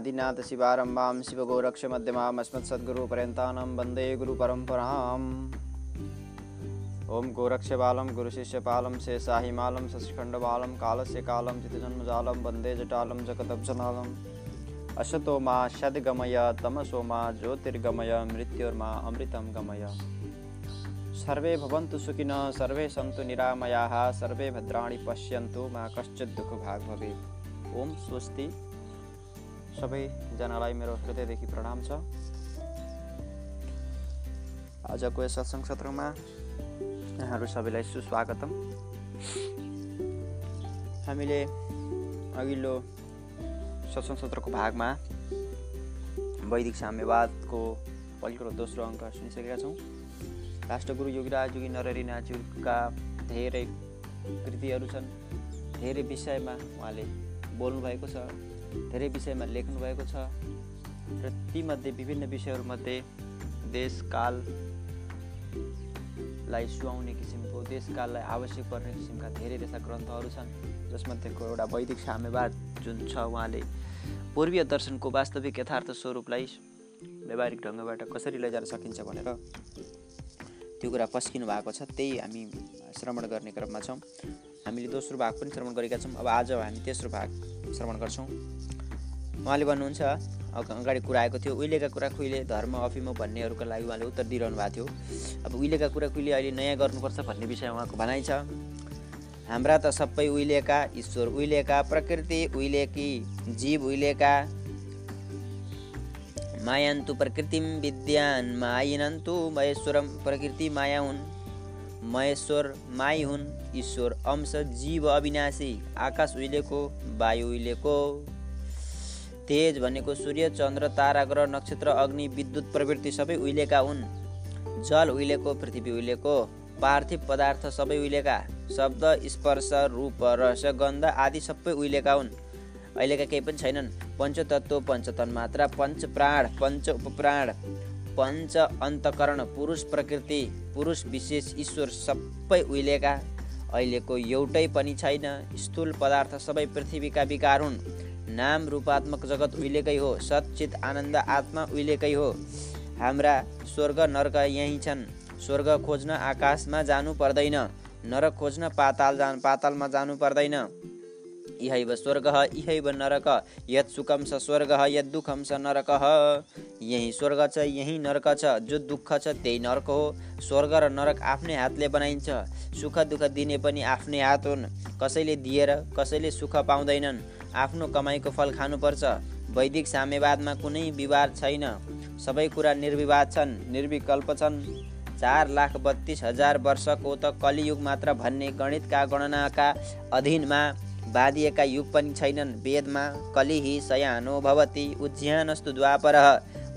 आदिनाथ शिवारम्भां शिवगोरक्षमध्यमाम् अस्मत्सद्गुरुपर्यन्तानां वंदे गुरुपरम्पराम्। ॐ गोरक्षबालं, गुरुशिष्यपालं, शेषाहिमालं शशिखण्डबालं कालस्य कालं चितजन्मजालं वंदे जटालं जगदब्जनालम् असतो मा सद्गमय तमसो मा ज्योतिर्गमय, मृत्युर्मा अमृतं गमय। सर्वे भवन्तु सुखिनः, सर्वे सन्तु निरामयाः, सर्वे भद्राणि पश्यन्तु, मा कश्चित् दुःखभाग भवेत्। ओम स्वस्ति। सबैजनालाई मेरो हृदयदेखि प्रणाम छ। आजको यस सत्सङ्ग सत्रमा यहाँहरू सबैलाई सुस्वागतम। हामीले अघिल्लो सत्सङ्ग सत्रको भागमा वैदिक साम्यवादको पहिलो दोस्रो अङ्क सुनिसकेका छौँ। राष्ट्रगुरु योगीराज योगी नरहरि नाजुका धेरै कृतिहरू छन् धेरै विषयमा उहाँले बोल्नुभएको छ। धेरै विषयमा लेख्नुभएको छ र तीमध्ये विभिन्न विषयहरूमध्ये देशकाललाई सुहाउने किसिमको देशकाललाई आवश्यक पर्ने किसिमका धेरै त्यस्ता ग्रन्थहरू छन् जसमध्येको एउटा वैदिक साम्यवाद जुन छ उहाँले पूर्वीय दर्शनको वास्तविक यथार्थ स्वरूपलाई व्यावहारिक ढङ्गबाट कसरी लैजान सकिन्छ भनेर त्यो कुरा पस्किनु भएको छ त्यही हामी श्रवण गर्ने क्रममा छौँ। हामीले दोस्रो भाग पनि श्रवण गरेका छौँ। अब आज हामी तेस्रो भाग श्रवण गर्छौँ। उहाँले भन्नुहुन्छ अगाडि कुरा आएको थियो उहिलेका कुरा खुइले धर्म अफिमो भन्नेहरूको लागि उहाँले उत्तर दिइरहनु भएको थियो। अब उहिलेका कुरा खुइले अहिले नयाँ गर्नुपर्छ भन्ने विषय उहाँको भनाइ छ। हाम्रा त सबै उहिलेका ईश्वर उहिलेका प्रकृति उहिलेकी जीव उहिलेका मायान्तु प्रकृतिम विद्यान मायिनन्तु महेश्वरम प्रकृति माया हुन्। महेश्वर माई हुन् ईश्वर अंश जीव अविनाशी आकाश उहिलेको वायु उहिलेको। तेज भनेको सूर्य चन्द्र तारा ग्रह नक्षत्र अग्नि विद्युत प्रवृत्ति सबै उहिलेका हुन्। जल उहिलेको पृथ्वी उहिलेको पार्थिव पदार्थ सबै उहिलेका शब्द स्पर्श रूप रस गन्ध आदि सबै उहिलेका हुन्। अहिलेका केही पनि छैनन्। पञ्चतत्व पञ्चतन मात्रा पञ्च प्राण पञ्च उपप्राण। पञ्च अन्तकरण पुरुष प्रकृति पुरुष विशेष ईश्वर सबै उहिलेका। अहिलेको एउटै पनि छैन। स्थूल पदार्थ सबै पृथ्वीका विकार हुन्। नाम रूपात्मक जगत उहिलेकै हो। सचित आनन्द आत्मा उहिलेकै हो। हाम्रा स्वर्ग नर्क यहीँ छन्। स्वर्ग खोज्न आकाशमा जानु पर्दैन। नरक खोज्न पाताल जान पातालमा जानु पर्दैन। इहैव स्वर्ग इहैव नरक। यत् सुखम छ स्वर्ग यत् दुःखम छ नरक। यहीँ स्वर्ग छ यहीँ नरक छ। जो दुःख छ त्यही नरक हो। स्वर्ग र नरक आफ्नै हातले बनाइन्छ। सुख दुःख दिने पनि आफ्नै हात हुन्। कसैले दिएर कसैले सुख पाउँदैनन्। आफ्नो कमाइको फल खानुपर्छ। वैदिक साम्यवादमा कुनै विवाद छैन। सबै कुरा निर्विवाद छन् निर्विकल्प छन्। चार लाख बत्तिस हजार वर्षको त कलियुग मात्र भन्ने गणितका गणनाका अधीनमा बाँधिएका युग पनि छैनन्। वेदमा कलिहि सयानो भवति उज्यानस्तु द्वापर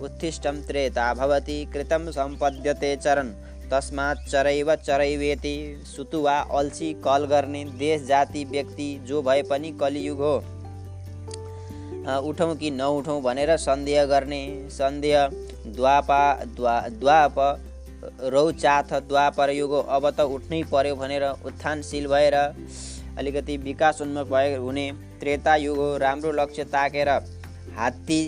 उत्थिष्टम त्रेता भवति कृतं सम्पद्यते चरन। तस्मात् चरैव चरैवेति सुतुवा अल्छी कल गर्ने देश जाति व्यक्ति जो भए पनि कलियुग हो। उठौँ कि नउठौँ भनेर सन्देह गर्ने सन्देह द्वापा द्वा द्वाप रौचाथ द्वापर युग अब त उठ्नै पर्यो भनेर उत्थानशील भएर अलिकति विकास उन्मुख भए हुने त्रेता युग हो। राम्रो लक्ष्य ताकेर हात्ती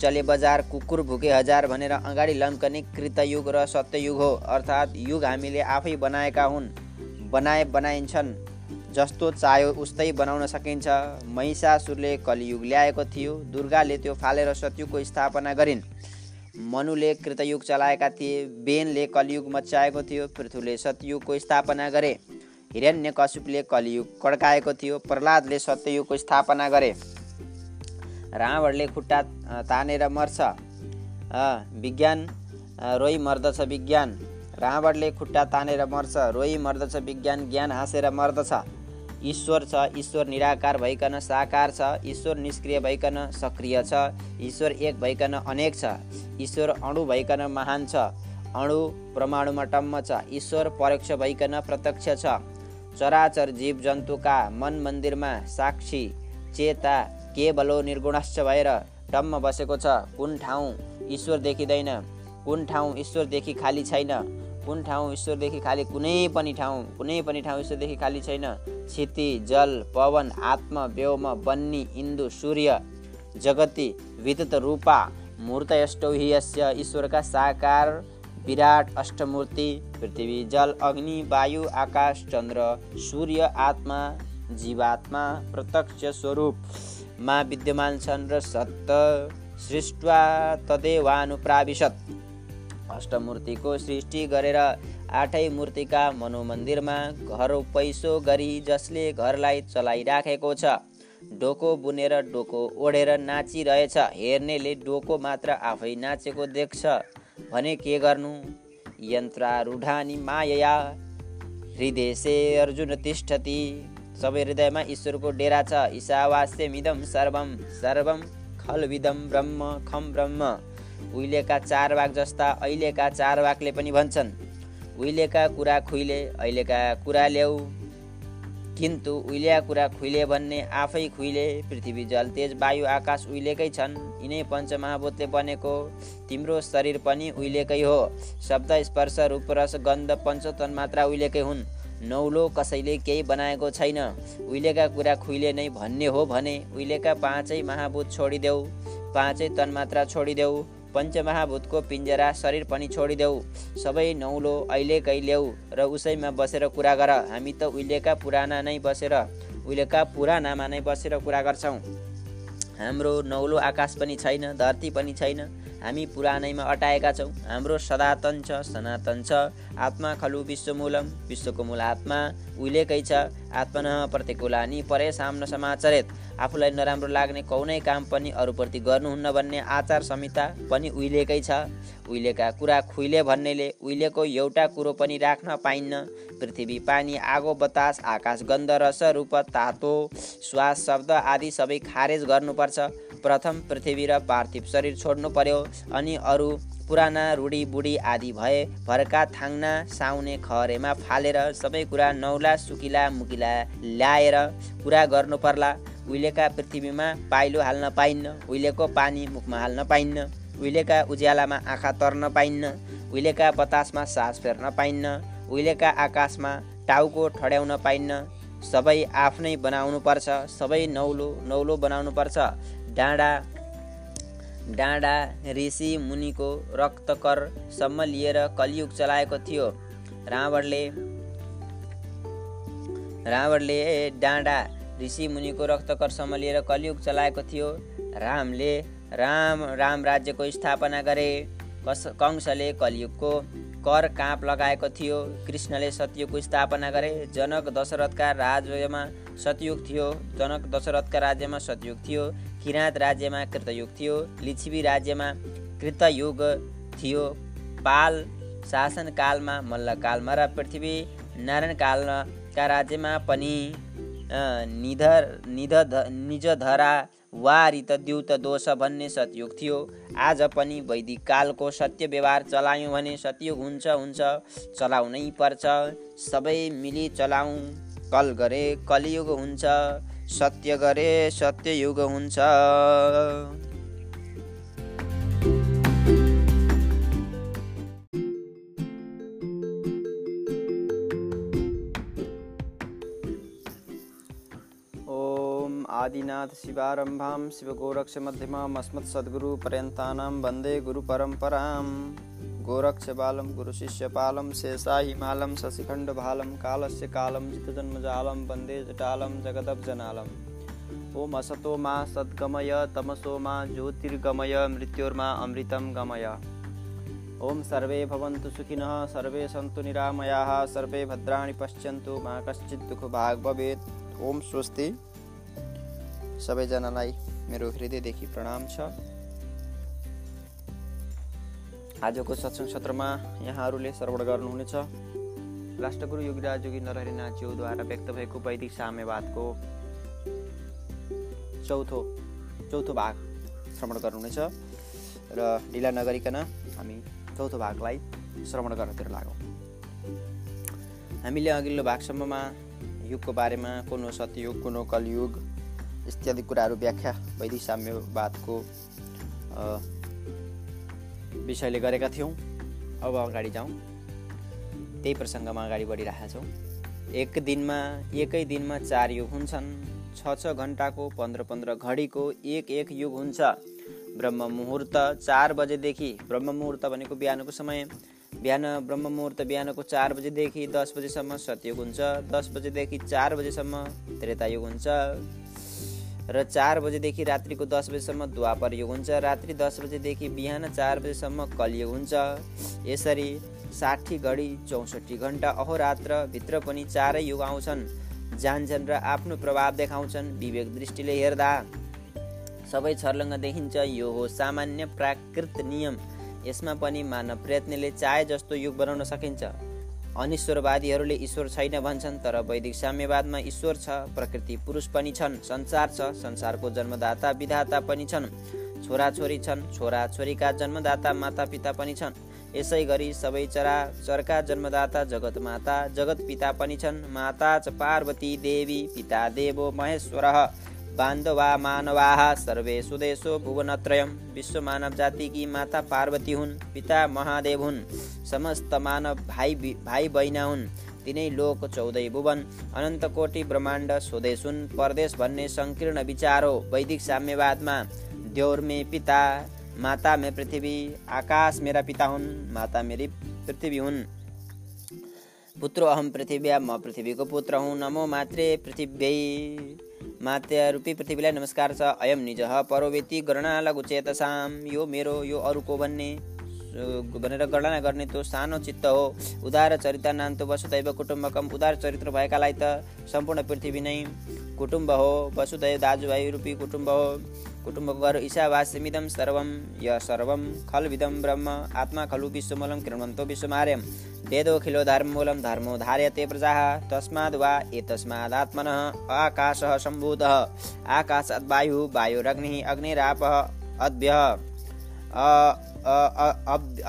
चले बजार कुकुर भुके हजार भनेर अगाडि लम्कने कृतयुग र सत्ययुग हो। अर्थात् युग हामीले आफै बनाएका हुन् बनाए बनाइन्छन् जस्तो चाह्यो उस्तै बनाउन सकिन्छ। महिषासुरले कलियुग ल्याएको थियो दुर्गाले त्यो फालेर सत्युगको स्थापना गरिन्। मनुले कृतयुग चलाएका थिए बेनले कलियुग मचाएको थियो पृथुले सतयुगको स्थापना गरे। हिरण्य कश्यपले कलियुग कड्काएको थियो प्रहलादले सत्ययुगको स्थापना गरे। रावणले खुट्टा तानेर मर्छ। विज्ञान रोइ मर्दछ विज्ञान। रावणले खुट्टा तानेर मर्छ रोइ मर्दछ विज्ञान ज्ञान हाँसेर मर्दछ। ईश्वर छ ईश्वर निराकार भइकन साकार छ ईश्वर निष्क्रिय भइकन सक्रिय छ ईश्वर एक भइकन अनेक छ ईश्वर अणु भइकन महान छ अणु परमाणुमा टम्म छ ईश्वर परोक्ष भइकन प्रत्यक्ष छ। चराचर जीव जन्तुका मन मन्दिरमा साक्षी चेता केवलो निर्गुणश्च भएर टम्म बसेको छ। कुन ठाउँ ईश्वर देखिँदैन कुन ठाउँ ईश्वरदेखि खाली छैन कुन ठाउँ ईश्वरदेखि खाली कुनै पनि ठाउँ कुनै पनि ठाउँ ईश्वरदेखि खाली छैन। क्षिति जल पवन आत्म व्योम बन्नी इन्दु सूर्य जगति विद्युत रूपा यस्य ईश्वरका साकार विराट अष्टमूर्ति पृथ्वी जल अग्नि वायु आकाश चन्द्र सूर्य आत्मा जीवात्मा प्रत्यक्ष स्वरूपमा विद्यमान छन् र सत्त सृष्टवा तदेवानुप्राविशत। अष्टमूर्तिको सृष्टि गरेर आठै मूर्तिका मनोमन्दिरमा घर पैसो गरी जसले घरलाई चलाइराखेको छ। डोको बुनेर डोको ओढेर नाचिरहेछ। हेर्नेले डोको मात्र आफै नाचेको देख्छ। भने के गर्नु? यन्त्रारूढानी माया हृदय अर्जुन तिष्ठती। सबै हृदयमा ईश्वरको डेरा छ। ईशावास्यमिदम सर्वम सर्वम खलविदम ब्रह्म खम ब्रह्म। उहिलेका चारवाक जस्ता अहिलेका चारवाकले पनि भन्छन्। उहिलेका कुरा खुइले अहिलेका कुरा ल्याऊ। किन्तु उहिलेका कुरा खुइले भन्ने आफै खुइले पृथ्वी जल तेज वायु आकाश उहिलेकै छन्। यिनै पञ्चमहाभूतले बनेको तिम्रो शरीर पनि उहिलेकै हो। शब्द स्पर्श रूप रस गन्ध पञ्चतन मात्रा उहिलेकै हुन्। नौलो कसैले केही बनाएको छैन। उहिलेका कुरा खुइले नै भन्ने हो भने उहिलेका पाँचै महाभूत छोडिदेऊ। पाँचै तन्मात्रा छोडिदेऊ। पञ्चमहाभूतको पिञ्जरा शरीर पनि छोडिदेऊ। सबै नौलो अहिलेकै ल्याऊ र उसैमा बसेर कुरा गर। हामी त उहिलेका पुराना नै बसेर उहिलेका पुरानामा नै बसेर कुरा गर्छौँ। हाम्रो नौलो आकाश पनि छैन धरती पनि छैन। हामी पुरानैमा अटाएका छौँ। हाम्रो सदातन छ सनातन छ। आत्मा खलु विश्वमूलम। विश्वको मूल आत्मा उहिलेकै छ। आत्मन प्रतिकूलानी परे साम्न समाचरित। आफूलाई नराम्रो लाग्ने कौनै काम पनि अरूप्रति गर्नुहुन्न भन्ने आचार संहिता पनि उहिलेकै छ। उहिलेका कुरा खुइले भन्नेले उहिलेको एउटा कुरो पनि राख्न पाइन्न। पृथ्वी पानी आगो बतास आकाश गन्ध रस रूप तातो श्वास शब्द आदि सबै खारेज गर्नुपर्छ। प्रथम पृथ्वी र पार्थिव शरीर छोड्नु पर्यो अनि अरू पुराना रुडी बुढी आदि भए भर्का थाङ्ना साउने खरेमा फालेर सबै कुरा नौला सुकिला मुकिला ल्याएर कुरा गर्नु पर्ला। उहिलेका पृथ्वीमा पाइलो हाल्न पाइन्न उहिलेको पानी मुखमा हाल्न पाइन्न उहिलेका उज्यालामा आँखा तर्न पाइन्न उहिलेका बतासमा सास फेर्न पाइन्न उहिलेका आकाशमा टाउको ठड्याउन पाइन्न। सबै आफ्नै बनाउनु पर्छ सबै नौलो नौलो बनाउनु पर्छ। डाँडा डाँडा ऋषि मुनिको रक्तकरसम्म लिएर कलियुग चलाएको थियो। रावणले रावणले डाँडा ऋषि मुनिको रक्तकरसम्म लिएर कलियुग चलाएको थियो। रामले राम राम राज्यको स्थापना गरे। कस कंशले कलियुगको कर काँप लगाएको थियो। कृष्णले सतयुगको स्थापना गरे। जनक दशरथका राज्यमा सतयुग थियो। जनक दशरथका राज्यमा सतयुग थियो। किराँत राज्यमा कृतयुग थियो। लिच्छिवी राज्यमा कृतयुग थियो। पाल शासनकालमा मल्लकालमा र पृथ्वी नारायणकालका राज्यमा पनि निधर निध निजधरा वा रितद्युत दोष भन्ने सतयुग थियो। आज पनि वैदिक कालको सत्य व्यवहार चलायौँ भने सतयुग हुन्छ हुन्छ चलाउनै पर्छ। सबै मिली चलाउँ कल गरे कलियुग हुन्छ सत्य गरे सत्ययुग हुन्छ। आदिनाथ शिवारम्भां शिवगोरक्षमध्यमाम् अस्मत्सद्गुरुपर्यन्तानां, वंदे गुरुपरम्परां। गोरक्षबालं, गुरुशिष्यपालं, शेषाहिमालं, शशिखण्डभालं, कालस्य कालं, जितजन्मजालं, वंदे जटालं जगदब्जनालम् ॐ असतो मा सद्गमय, तमसो मा ज्योतिर्गमय, मृत्योर्मा अमृतं गमय। ॐ सर्वे भवन्तु सुखिनः, सर्वे सन्तु निरामयाः, सर्वे भद्राणि पश्यन्तु, मा कश्चित् दुःखभाग् भवेत्। ॐ स्वस्ति। सबैजनालाई मेरो हृदयदेखि प्रणाम छ। आजको सत्सङ्ग सत्रमा यहाँहरूले श्रवण गर्नुहुनेछ। राष्ट्रगुरु योगीराज योगी नरहरिनाथ ज्यूद्वारा व्यक्त भएको वैदिक साम्यवादको चौथो चौथो भाग श्रवण गर्नुहुनेछ र ढिला नगरिकन हामी चौथो भागलाई श्रवण गर्नतिर लागौँ। हामीले अघिल्लो भागसम्ममा युगको बारेमा कुन हो सत्ययुग कुन कलयुग इत्यादि कुराहरू व्याख्या वैदिक साम्यवादको विषयले गरेका थियौँ। अब अगाडि जाउँ। त्यही प्रसङ्गमा अगाडि बढिरहेका छौँ। एक दिनमा एकै दिनमा चार युग हुन्छन्। छ छ घन्टाको पन्ध्र पन्ध्र घडीको एक एक युग हुन्छ। ब्रह्म मुहुर्त चार बजेदेखि ब्रह्म मुहुर्त भनेको बिहानको समय। बिहान ब्रह्म मुहुर्त बिहानको चार बजेदेखि दस बजेसम्म सत्ययुग हुन्छ। दस बजेदेखि चार बजेसम्म त्रेतायुग हुन्छ। र चार बजेदेखि रात्रिको दस बजेसम्म द्वापर युग हुन्छ। रात्रि दस बजेदेखि बिहान चार बजेसम्म कलियुग हुन्छ। यसरी साठी घडी चौसठी घन्टा अहोरात्रभित्र पनि चारै युग आउँछन्। जान्छन् र आफ्नो प्रभाव देखाउँछन् विवेक दृष्टिले हेर्दा। सबै छर्लङ्ग देखिन्छ यो हो सामान्य प्राकृत नियम। यसमा पनि मानव प्रयत्नले चाहे जस्तो युग बनाउन सकिन्छ। अनिश्वरवादीहरूले ईश्वर छैन भन्छन् तर वैदिक साम्यवादमा ईश्वर छ प्रकृति पुरुष पनि छन् संसार छ संसारको जन्मदाता विधाता पनि छन् छोराछोरी छन् छोराछोरीका जन्मदाता माता पिता पनि छन्। यसै गरी सबै चरा चरका जन्मदाता जगत माता जगत पिता पनि छन्। माता च पार्वती देवी पिता देवो महेश्वर। बान्धवा मानवाः सर्वे सुदेशो भुवनत्रयम विश्व मानव जाति की माता पार्वती हुन् पिता महादेव हुन् समस्त मानव भाइ भाइ बहिना हुन् तिनै लोक चौधै भुवन अनन्त कोटि ब्रह्माण्ड स्वदेश हुन् परदेश भन्ने सङ्कीर्ण विचार हो वैदिक साम्यवादमा देउर मे पिता माता मे पृथ्वी आकाश मेरा पिता हुन् माता मेरी पृथ्वी हुन् पुत्रो अहम पृथ्व्या म पृथ्वीको पुत्र हुँ नमो मात्रे पृथ्वी रूपी पृथ्वीलाई नमस्कार छ। अयम निज परोवेती गणना लघु चेतसाम यो मेरो यो अरूको भन्ने। भनेर गणना गर्ने त्यो सानो चित्त हो। उदार चरित्र नान्तो वसुदैव कुटुम्बकम उदार चरित्र भएकालाई त सम्पूर्ण पृथ्वी नै कुटुम्ब हो। वसुदैव दाजुभाइ रूपी कुटुम्ब हो। कुटुम्बको घर ईशावास्यमिदम सर्वम य सर्वम खलविदम ब्रह्म आत्मा खलु विश्वमूलम किरणन्तो विश्वमार्यम वेदोऽखिलो धर्ममूलं धर्मो धार्यते प्रजाः तस्माद् वा एतस्मादात्मनः आकाशः सम्भूतः आकाशात् वायुः वायुरग्निः अग्निरापः अद्भ्यः।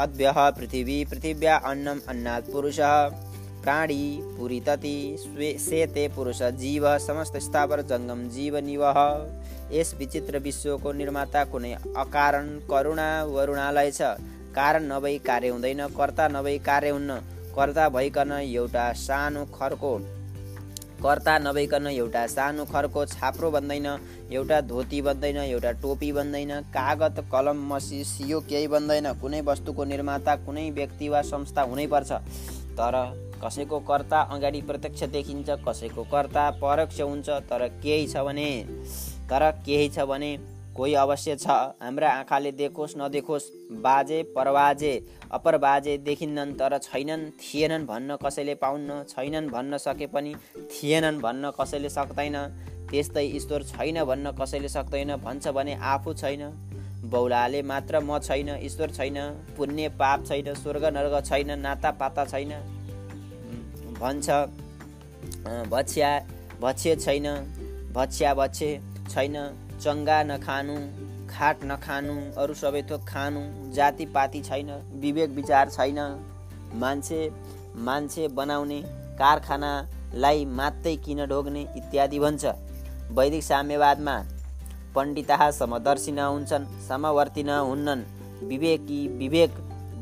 अद्भ्यः पृथिवी पृथिव्या अन्नम् अन्नात् पुरुषः। प्राणी पुरीतति सेते पुरुष जीव समस्त स्थावर जङ्गम जीव निवह यस विचित्र विश्वको निर्माता कुनै अकारण करुणा वरुणालय छ। कारण नभई कार्य हुँदैन कर्ता नभई कार्य हुन्न। कर्ता भइकन एउटा सानो खर्को। कर्ता नभइकन एउटा सानो खर्को छाप्रो बन्दैन एउटा धोती बन्दैन एउटा टोपी बन्दैन कागत कलम मसी सियो केही बन्दैन। कुनै वस्तुको निर्माता कुनै व्यक्ति वा संस्था हुनैपर्छ। तर कसैको कर्ता अगाडि प्रत्यक्ष देखिन्छ कसैको कर्ता परोक्ष हुन्छ तर केही छ भने तर केही छ भने कोही अवश्य छ। हाम्रा आँखाले देखोस् नदेखोस् बाजे परबाजे अपर बाजे देखिन्नन् तर छैनन् थिएनन् भन्न कसैले पाउन्न छैनन् भन्न सके पनि थिएनन् भन्न कसैले सक्दैन। त्यस्तै ईश्वर छैन भन्न कसैले सक्दैन भन्छ भने आफू छैन। बौलाले मात्र म छैन ईश्वर छैन पुण्य पाप छैन स्वर्ग नर्ग छैन नाता पाता छैन। भन्छ भछ्या भछ्य छैन भछ्या भछे छैन। चङ्गा नखानु खाट नखानु अरू सबै थोक खानु जातिपाती छैन विवेक विचार छैन। मान्छे मान्छे बनाउने कारखानालाई मात्रै किन ढोग्ने इत्यादि भन्छ। वैदिक साम्यवादमा पण्डिता समदर्शी हुन्छन् समवर्ती हुन्नन्। विवेकी विवेक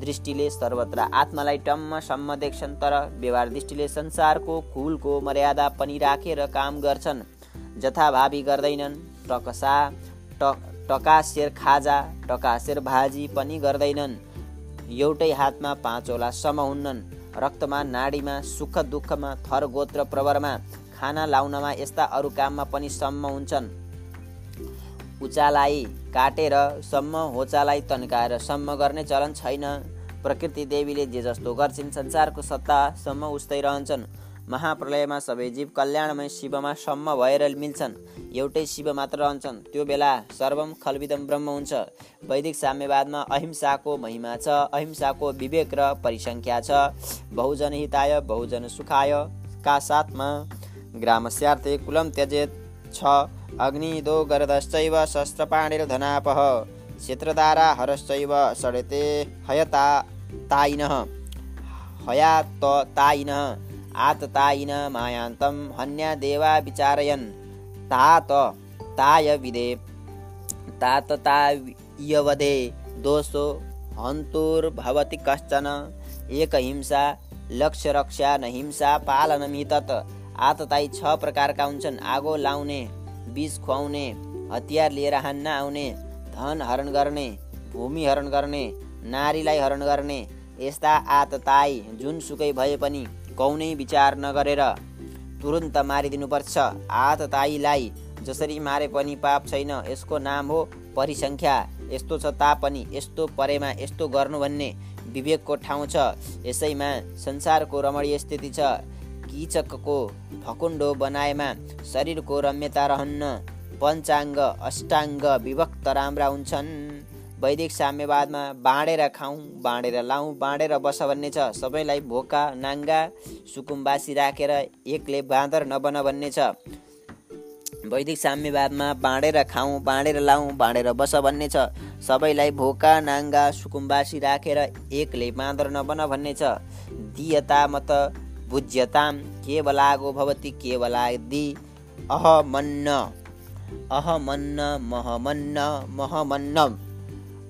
दृष्टिले सर्वत्र आत्मालाई टम्मसम्म देख्छन् तर व्यवहार दृष्टिले संसारको कुलको मर्यादा पनि राखेर काम गर्छन्। जथाभावी गर्दैनन्। टकसा टकासेर खाजा टकासेर भाजी पनि गर्दैनन्। एउटै हातमा पाँचवटा सम हुन्नन्। रक्तमा नाडीमा सुख दुःखमा थर गोत्र प्रवरमा खाना लाउनमा यस्ता अरू काममा पनि सम्म हुन्छन्। उचालाई काटेर सम्म होचालाई तन्काएर सम्म गर्ने चलन छैन। प्रकृति देवीले जे जस्तो गर्छिन् संसारको सत्तासम्म उस्तै रहन्छन्। महाप्रलयमा सबै जीव कल्याणमय शिवमा सम्म भएर मिल्छन्। एउटै शिव मात्र रहन्छन्। त्यो बेला सर्वम खलविदम ब्रह्म हुन्छ। वैदिक साम्यवादमा अहिंसाको महिमा छ। अहिंसाको विवेक र परिसङ्ख्या छ। बहुजन हिताय बहुजन सुखाय। का साथमा? ग्रामस्यार्थे कुलम त्यजेत। छ। अग्निदो गरदश्चैव शस्त्रपाणिर्धनापः क्षेत्रदारा हरश्चैव सडेते हयता ताइनः हया त ताइनः आततायिन मायान्तं हन्या देवा विचारयन् तात ताय विदे ताततायवदे दोषो हन्तुर्भवति कश्चन। एकहिंसा लक्ष्य रक्षा न हिंसा पालनमि तत् आतताई छ प्रकारका हुन्छन्। आगो लाउने बिज खुवाउने हतियार लिएर हान्न आउने धन हरण गर्ने भूमि हरण गर्ने नारीलाई हरण गर्ने यस्ता आतताई जुनसुकै भए पनि कौनै विचार नगरेर तुरुन्त मारिदिनुपर्छ। आतताईलाई जसरी मारे पनि पाप छैन यसको नाम हो परिसङ्ख्या। यस्तो छ तापनि यस्तो परेमा यस्तो गर्नु भन्ने विवेकको ठाउँ छ। यसैमा संसारको रमणीय स्थिति छ। किचकको फकुन्डो बनाएमा शरीरको रम्यता रहन्न। पञ्चाङ्ग अष्टाङ्ग विभक्त राम्रा हुन्छन्। वैदिक साम्यवादमा बाँडेर खाउँ बाँडेर लाउँ बाँडेर बस भन्ने छ। सबैलाई भोका नाङ्गा सुकुम्बासी राखेर एकले बाँदर नबन भन्ने छ। वैदिक साम्यवादमा बाँडेर खाउँ बाँडेर लाउँ बाँडेर बस भन्ने छ। सबैलाई भोका नाङ्गा सुकुम्बासी राखेर एकले बाँदर नबन भन्ने छ। दियता मत भुज्यताम केवलागो भवती केवलादि अहमन्न। अहमन्न महमन्न महमन्न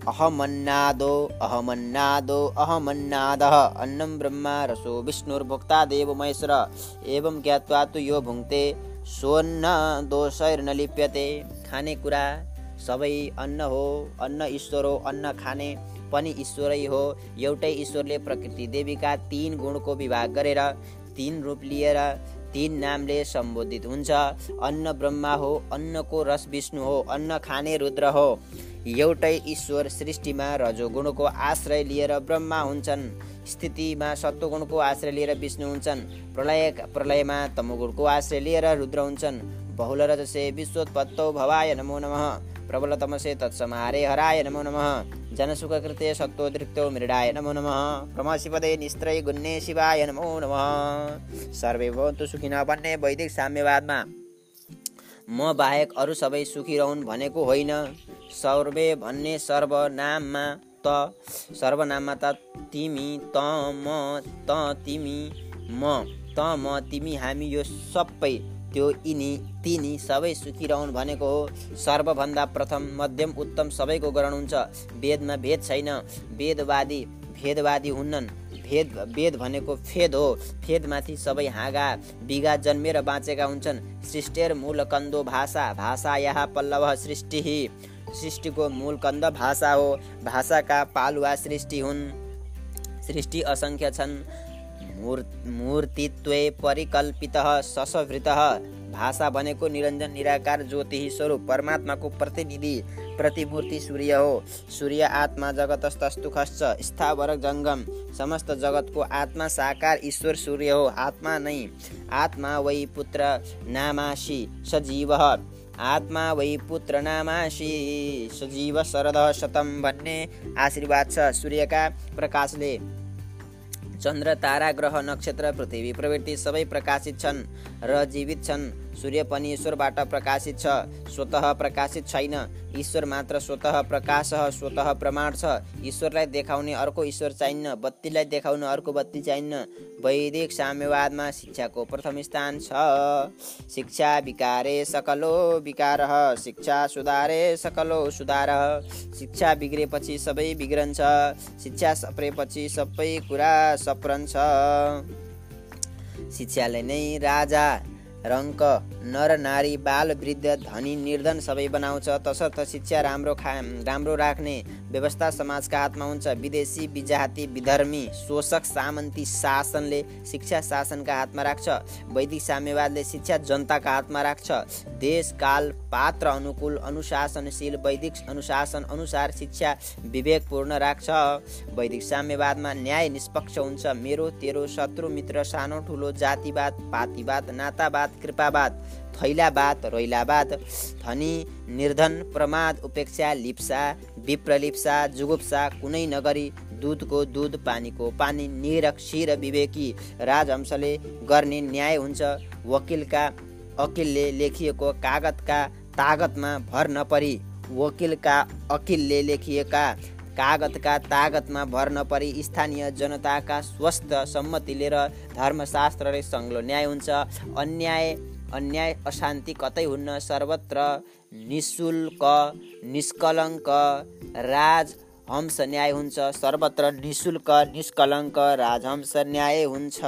अहमन्नादो अहमन्नादो अहमन्नादः। अन्नं ब्रह्मा रसो विष्णुर्भुक्ता देवमहेश्वर। एवं ज्ञात्वा तु यो भुङ्क्ते सोन्न दोषैर्न लिप्यते खानेकुरा सबै अन्न हो अन्न ईश्वर हो अन्न खाने पनि ईश्वरै हो। एउटै ईश्वरले प्रकृति देवीका तिन गुणको विभाग गरेर तिन रूप लिएर तिन नामले सम्बोधित हुन्छ। अन्न ब्रह्मा हो अन्नको रस विष्णु हो अन्न खाने रुद्र हो। एउटै ईश्वर सृष्टिमा रजोगुणको आश्रय लिएर ब्रह्मा हुन्छन्। स्थितिमा सत्वगुणको आश्रय लिएर विष्णु हुन्छन्। प्रलय प्रलयमा तमोगुणको आश्रय लिएर रुद्र हुन्छन्। बहुल रजसे विश्वोत्पत्तौ भवाय नमो नमः। प्रबल तमसे तत्समारे हराय नमो नमः। जनसुखकृते सत्त्वदृक्तो मृडाय नमो नमः। प्रमशिपदे निस्त्रै गुन्ने शिवाय नमो नमः। सर्वे भवन्तु सुखिन भन्ने वैदिक साम्यवादमा। म बाहेक अरू सबै सुखी रहन् भनेको होइन। सर्वे भन्ने सर्वनाममा त सर्वनाममा त तिमी त म त तिमी म त म तिमी हामी यो सबै त्यो यिनी तिनी सबै सुखी भनेको हो। सर्वभन्दा प्रथम मध्यम उत्तम सबैको ग्रहण हुन्छ वेदमा भेद छैन। वेदवादी भेदवादी हुन्नन्। भेद वेद भनेको फेद हो। फेदमाथि सबै हाँगा बिगा जन्मेर बाँचेका हुन्छन्। सृष्टिर मूल कन्दो भाषा भाषा यहाँ पल्लव सृष्टि। सृष्टिको मूल कन्द भाषा हो। भाषाका पालुवा सृष्टि हुन्। सृष्टि असङ्ख्य छन्। मूर् मूर्तित्वे परिकल्पित ससवृत भाषा भनेको निरञ्जन निराकार ज्योति स्वरूप परमात्माको प्रतिनिधि प्रतिमूर्ति सूर्य हो। सूर्य आत्मा जगतस्तस्तु खस्छ स्थावर जङ्गम समस्त जगतको आत्मा साकार ईश्वर सूर्य हो। आत्मा नै आत्मा वै पुत्र नामासी सजीव। आत्मा वै पुत्र नामासी सजीव शरद शतम भन्ने आशीर्वाद छ सूर्यका प्रकाशले। चन्द्र तारा ग्रह नक्षत्र पृथ्वी प्रवृत्ति सबै प्रकाशित छन् र जीवित छन्। सूर्य पनि ईश्वरबाट प्रकाशित छ स्वत प्रकाशित छैन। ईश्वर मात्र स्वत प्रकाश स्वत प्रमाण छ। ईश्वरलाई देखाउने अर्को ईश्वर चाहिन्न बत्तीलाई देखाउन अर्को बत्ती चाहिन्न। वैदिक साम्यवादमा शिक्षाको प्रथम स्थान छ। शिक्षा विकारे सकलो विकार शिक्षा सुधारे सकलो सुधार शिक्षा बिग्रेपछि सबै बिग्रन्छ शिक्षा सप्रेपछि सबै कुरा सप्रन्छ। शिक्षाले नै राजा रङ्क नर नारी बाल वृद्ध धनी निर्धन सबै बनाउँछ। तसर्थ शिक्षा राम्रो खा राम्रो राख्ने व्यवस्था समाजका हातमा हुन्छ। विदेशी विजाति विधर्मी शोषक सामन्ती शासनले शिक्षा शासनका हातमा राख्छ। वैदिक साम्यवादले शिक्षा जनताका हातमा राख्छ। देश काल पात्र अनुकूल अनुशासनशील वैदिक अनुशासन अनुसार शिक्षा विवेकपूर्ण राख्छ। वैदिक साम्यवादमा न्याय निष्पक्ष हुन्छ। मेरो तेरो शत्रु मित्र सानो ठुलो जातिवाद पातिवाद नातावाद कृपावाद। थैलावाद रैलावाद धनी निर्धन प्रमाद उपेक्षा लिप्सा विप्रलिप्सा जुगुप्सा कुनै नगरी दुधको दुध पानीको पानी निरक्षी विवेकी राजहंसले गर्ने न्याय हुन्छ वकिलका अकिलले लेखिएको कागतका तागतमा भर नपरी वकिलका अकिलले लेखिएका कागतका तागतमा भर नपरी स्थानीय जनताका स्वस्थ सम्मति लिएर धर्मशास्त्रले सङ्ग्लो न्याय हुन्छ अन्याय अन्याय अशान्ति कतै हुन्न सर्वत्र निशुल्क निष्कलङ्क राजहंस न्याय हुन्छ सर्वत्र निशुल्क निष्कलङ्क राजहंस न्याय हुन्छ।